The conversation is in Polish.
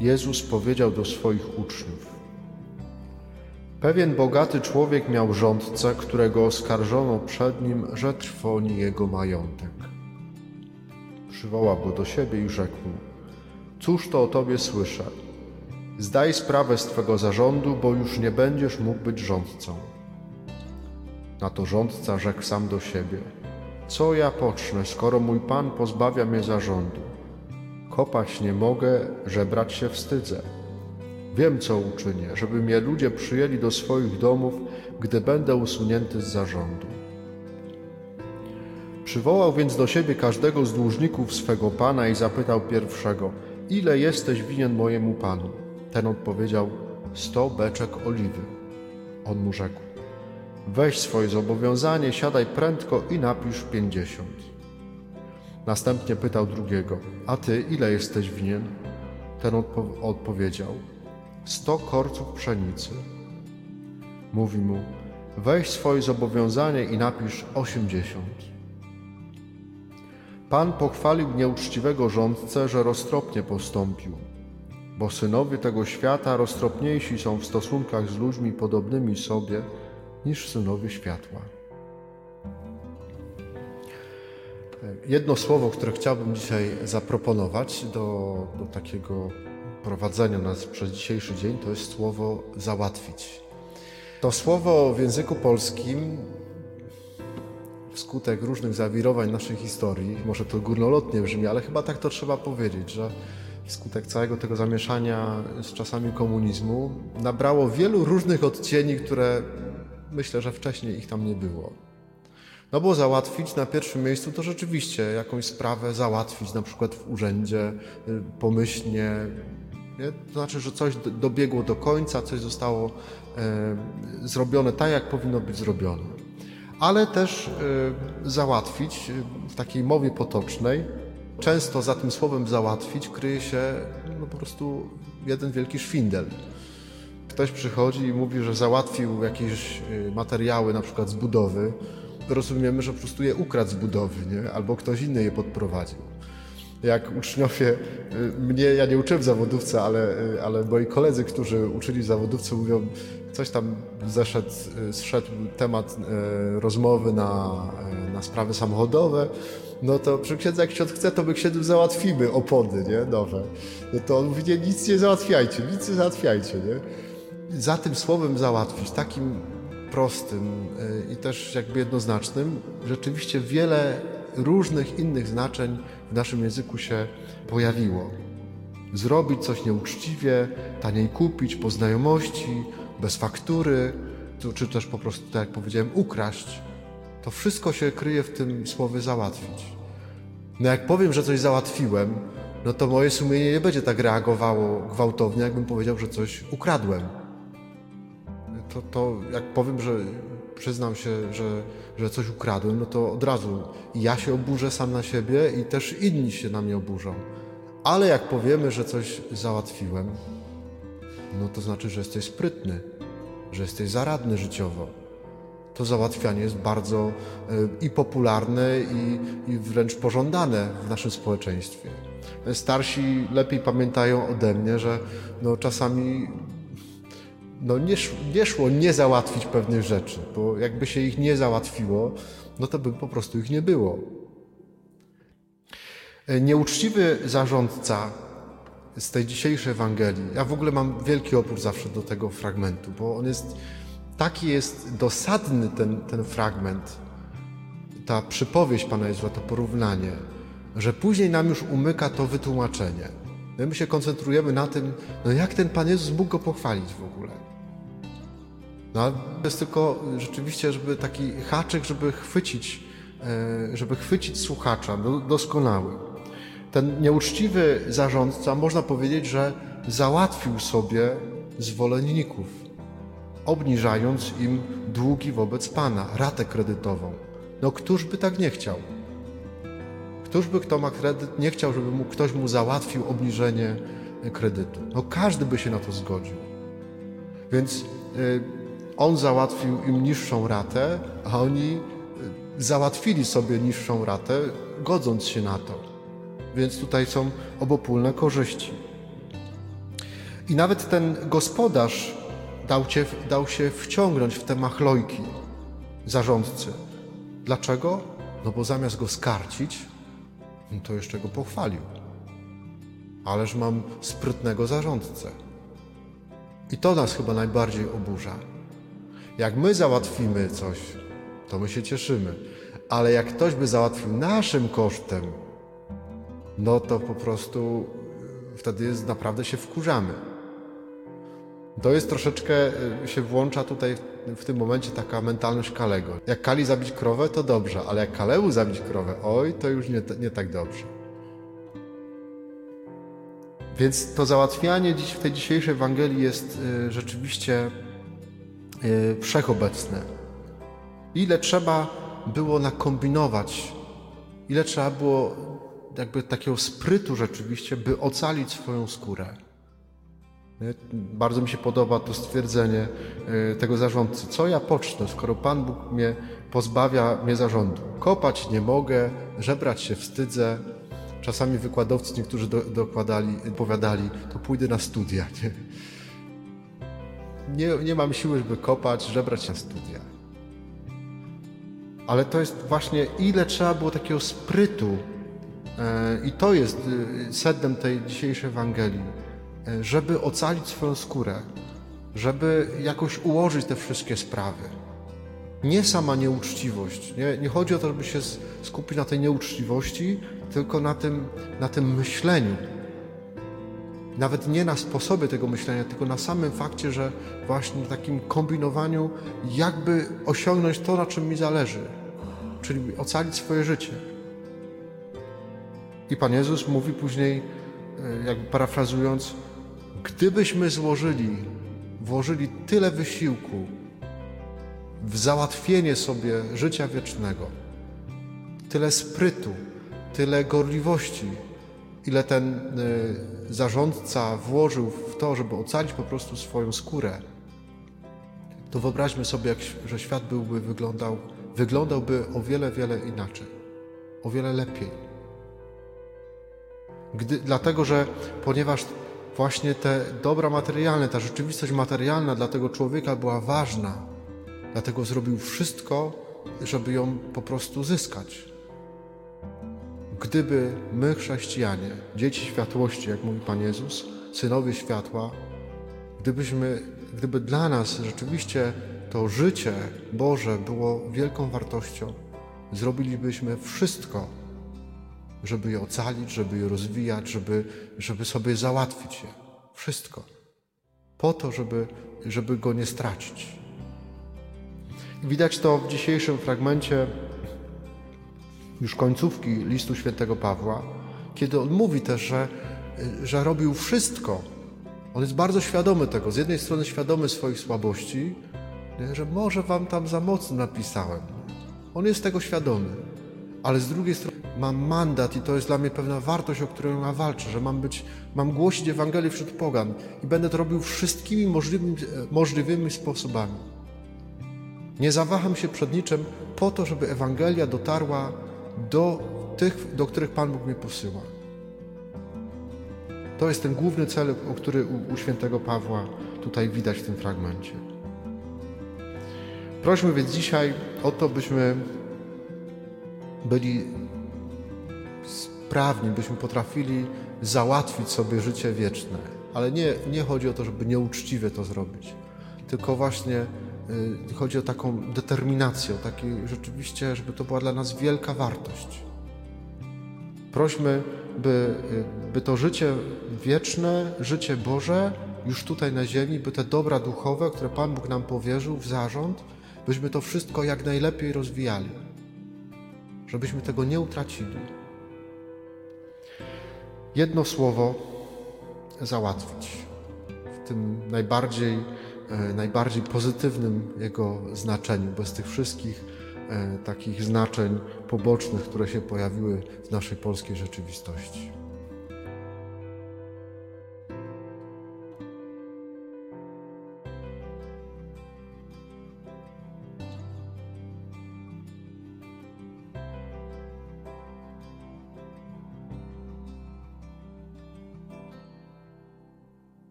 Jezus powiedział do swoich uczniów: Pewien bogaty człowiek miał rządcę, którego oskarżono przed nim, że trwoni jego majątek. Przywołał go do siebie i rzekł Cóż to o tobie słyszę? Zdaj sprawę z twego zarządu, bo już nie będziesz mógł być rządcą. Na to rządca rzekł sam do siebie: Co ja pocznę, skoro mój pan pozbawia mnie zarządu? Kopać nie mogę, żebrać się wstydzę. Wiem, co uczynię, żeby mnie ludzie przyjęli do swoich domów, gdy będę usunięty z zarządu. Przywołał więc do siebie każdego z dłużników swego pana i zapytał pierwszego: Ile jesteś winien mojemu panu? Ten odpowiedział: Sto beczek oliwy. On mu rzekł: Weź swoje zobowiązanie, siadaj prędko i napisz pięćdziesiąt. Następnie pytał drugiego: A ty ile jesteś winien? Ten odpo odpowiedział: sto korców pszenicy. Mówi mu: Weź swoje zobowiązanie i napisz osiemdziesiąt. Pan pochwalił nieuczciwego rządcę, że roztropnie postąpił, bo synowie tego świata roztropniejsi są w stosunkach z ludźmi podobnymi sobie niż synowie światła. Jedno słowo, które chciałbym dzisiaj zaproponować do, do takiego prowadzenia nas przez dzisiejszy dzień, to jest słowo załatwić. To słowo w języku polskim wskutek różnych zawirowań naszej historii, może to górnolotnie brzmi, ale chyba tak to trzeba powiedzieć, że wskutek całego tego zamieszania z czasami komunizmu nabrało wielu różnych odcieni, które myślę, że wcześniej ich tam nie było. No bo załatwić na pierwszym miejscu to rzeczywiście jakąś sprawę załatwić, na przykład w urzędzie, y, pomyślnie. Nie? To znaczy, że coś dobiegło do końca, coś zostało e, zrobione tak, jak powinno być zrobione. Ale też e, załatwić w takiej mowie potocznej, często za tym słowem załatwić kryje się no, po prostu jeden wielki szwindel. Ktoś przychodzi i mówi, że załatwił jakieś y, materiały, na przykład z budowy, rozumiemy, że po prostu je ukradł z budowy, nie? albo ktoś inny je podprowadził. Jak uczniowie, y, mnie, ja nie uczyłem zawodówce, ale, y, ale moi koledzy, którzy uczyli zawodówce mówią, coś tam zeszedł, y, zszedł temat rozmowy na, na sprawy samochodowe, no to przy księdzu, jak ksiądz chce, to my księdzu załatwimy opony, nie, nowe. No to on mówi, nie, nic nie załatwiajcie, nic nie załatwiajcie, nie. Za tym słowem załatwić, takim prostym y, i też jakby jednoznacznym, rzeczywiście wiele różnych innych znaczeń w naszym języku się pojawiło. Zrobić coś nieuczciwie, taniej kupić, po znajomości, bez faktury, czy też po prostu, tak jak powiedziałem, ukraść. To wszystko się kryje w tym słowie załatwić. No jak powiem, że coś załatwiłem, no to moje sumienie nie będzie tak reagowało gwałtownie, jakbym powiedział, że coś ukradłem to, to jak powiem, że przyznam się, że, że coś ukradłem, no to od razu ja się oburzę sam na siebie i też inni się na mnie oburzą. Ale jak powiemy, że coś załatwiłem, no to znaczy, że jesteś sprytny, że jesteś zaradny życiowo. To załatwianie jest bardzo y, i popularne, i, i wręcz pożądane w naszym społeczeństwie. Starsi lepiej pamiętają ode mnie, że no, czasami no nie, nie szło nie załatwić pewnych rzeczy, bo jakby się ich nie załatwiło, no to by po prostu ich nie było. E, nieuczciwy zarządca z tej dzisiejszej Ewangelii, ja w ogóle mam wielki opór zawsze do tego fragmentu, bo on jest, taki jest dosadny ten, ten fragment, ta przypowieść Pana Jezusa, to porównanie, że później nam już umyka to wytłumaczenie. My się koncentrujemy na tym, no jak ten Pan Jezus mógł go pochwalić w ogóle. No, jest tylko rzeczywiście, żeby taki haczyk, żeby chwycić, e, żeby chwycić słuchacza doskonały. Ten nieuczciwy zarządca, można powiedzieć, że załatwił sobie zwolenników, obniżając im długi wobec Pana, ratę kredytową. No któż by tak nie chciał? Któż by, kto ma kredyt, nie chciał, żeby mu, ktoś mu załatwił obniżenie kredytu? No każdy by się na to zgodził. Więc y, on załatwił im niższą ratę, a oni y, załatwili sobie niższą ratę, godząc się na to. Więc tutaj są obopólne korzyści. I nawet ten gospodarz dał, cię, dał się wciągnąć w te machlojki zarządcy. Dlaczego? No bo zamiast go skarcić, no to jeszcze go pochwalił. Ależ mam sprytnego zarządcę. I to nas chyba najbardziej oburza. Jak my załatwimy coś, to my się cieszymy. Ale jak ktoś by załatwił naszym kosztem, no to po prostu wtedy jest, naprawdę się wkurzamy. To jest troszeczkę, y, się włącza tutaj w tym momencie taka mentalność Kalego. Jak Kali zabić krowę, to dobrze, ale jak Kaleu zabić krowę, oj, to już nie, nie tak dobrze. Więc to załatwianie dziś w tej dzisiejszej Ewangelii jest y, rzeczywiście y, wszechobecne. Ile trzeba było nakombinować, ile trzeba było jakby takiego sprytu rzeczywiście, by ocalić swoją skórę. Bardzo mi się podoba to stwierdzenie y, tego zarządcy. Co ja pocznę, skoro Pan Bóg mnie pozbawia mnie zarządu? Kopać nie mogę, żebrać się wstydzę. Czasami wykładowcy niektórzy do, dokładali, powiadali, to pójdę na studia. Nie? Nie, nie mam siły, żeby kopać, żebrać na studia. Ale to jest właśnie, ile trzeba było takiego sprytu, e, i to jest y, sednem tej dzisiejszej Ewangelii E, żeby ocalić swoją skórę, żeby jakoś ułożyć te wszystkie sprawy. Nie sama nieuczciwość. Nie, nie chodzi o to, żeby się skupić na tej nieuczciwości, tylko na tym, na tym myśleniu. Nawet nie na sposobie tego myślenia, tylko na samym fakcie, że właśnie takim kombinowaniu, jakby osiągnąć to, na czym mi zależy, czyli ocalić swoje życie. I Pan Jezus mówi później, e, jakby parafrazując, Gdybyśmy złożyli, włożyli tyle wysiłku w załatwienie sobie życia wiecznego, tyle sprytu, tyle gorliwości, ile ten y, zarządca włożył w to, żeby ocalić po prostu swoją skórę, to wyobraźmy sobie, jak, że świat byłby wyglądał, wyglądałby o wiele, wiele inaczej, o wiele lepiej. Gdy, dlatego, że ponieważ właśnie te dobra materialne, ta rzeczywistość materialna dla tego człowieka była ważna. Dlatego zrobił wszystko, żeby ją po prostu zyskać. Gdyby my, chrześcijanie, dzieci światłości, jak mówi Pan Jezus, synowie światła, gdybyśmy, gdyby dla nas rzeczywiście to życie Boże było wielką wartością, zrobilibyśmy wszystko, żeby je ocalić, żeby je rozwijać, żeby, żeby sobie załatwić je. Wszystko. Po to, żeby, żeby go nie stracić. Widać to w dzisiejszym fragmencie już końcówki listu świętego Pawła, kiedy on mówi też, że, że robił wszystko. On jest bardzo świadomy tego. Z jednej strony świadomy swoich słabości, że może wam tam za mocno napisałem. On jest tego świadomy ale z drugiej strony mam mandat i to jest dla mnie pewna wartość, o którą ja walczę, że mam być, mam głosić Ewangelię wśród pogan i będę to robił wszystkimi możliwymi, możliwymi sposobami. Nie zawaham się przed niczym po to, żeby Ewangelia dotarła do tych, do których Pan Bóg mnie posyła. To jest ten główny cel, o który u, u świętego Pawła tutaj widać w tym fragmencie. Prośmy więc dzisiaj o to, byśmy byli sprawni, byśmy potrafili załatwić sobie życie wieczne. Ale nie, nie chodzi o to, żeby nieuczciwie to zrobić, tylko właśnie chodzi o taką determinację, o taki rzeczywiście, żeby to była dla nas wielka wartość. Prośmy, by, y, by to życie wieczne, życie Boże, już tutaj na ziemi, by te dobra duchowe, które Pan Bóg nam powierzył w zarząd, byśmy to wszystko jak najlepiej rozwijali żebyśmy tego nie utracili. Jedno słowo załatwić w tym najbardziej, najbardziej pozytywnym jego znaczeniu, bez tych wszystkich e, takich znaczeń pobocznych, które się pojawiły w naszej polskiej rzeczywistości.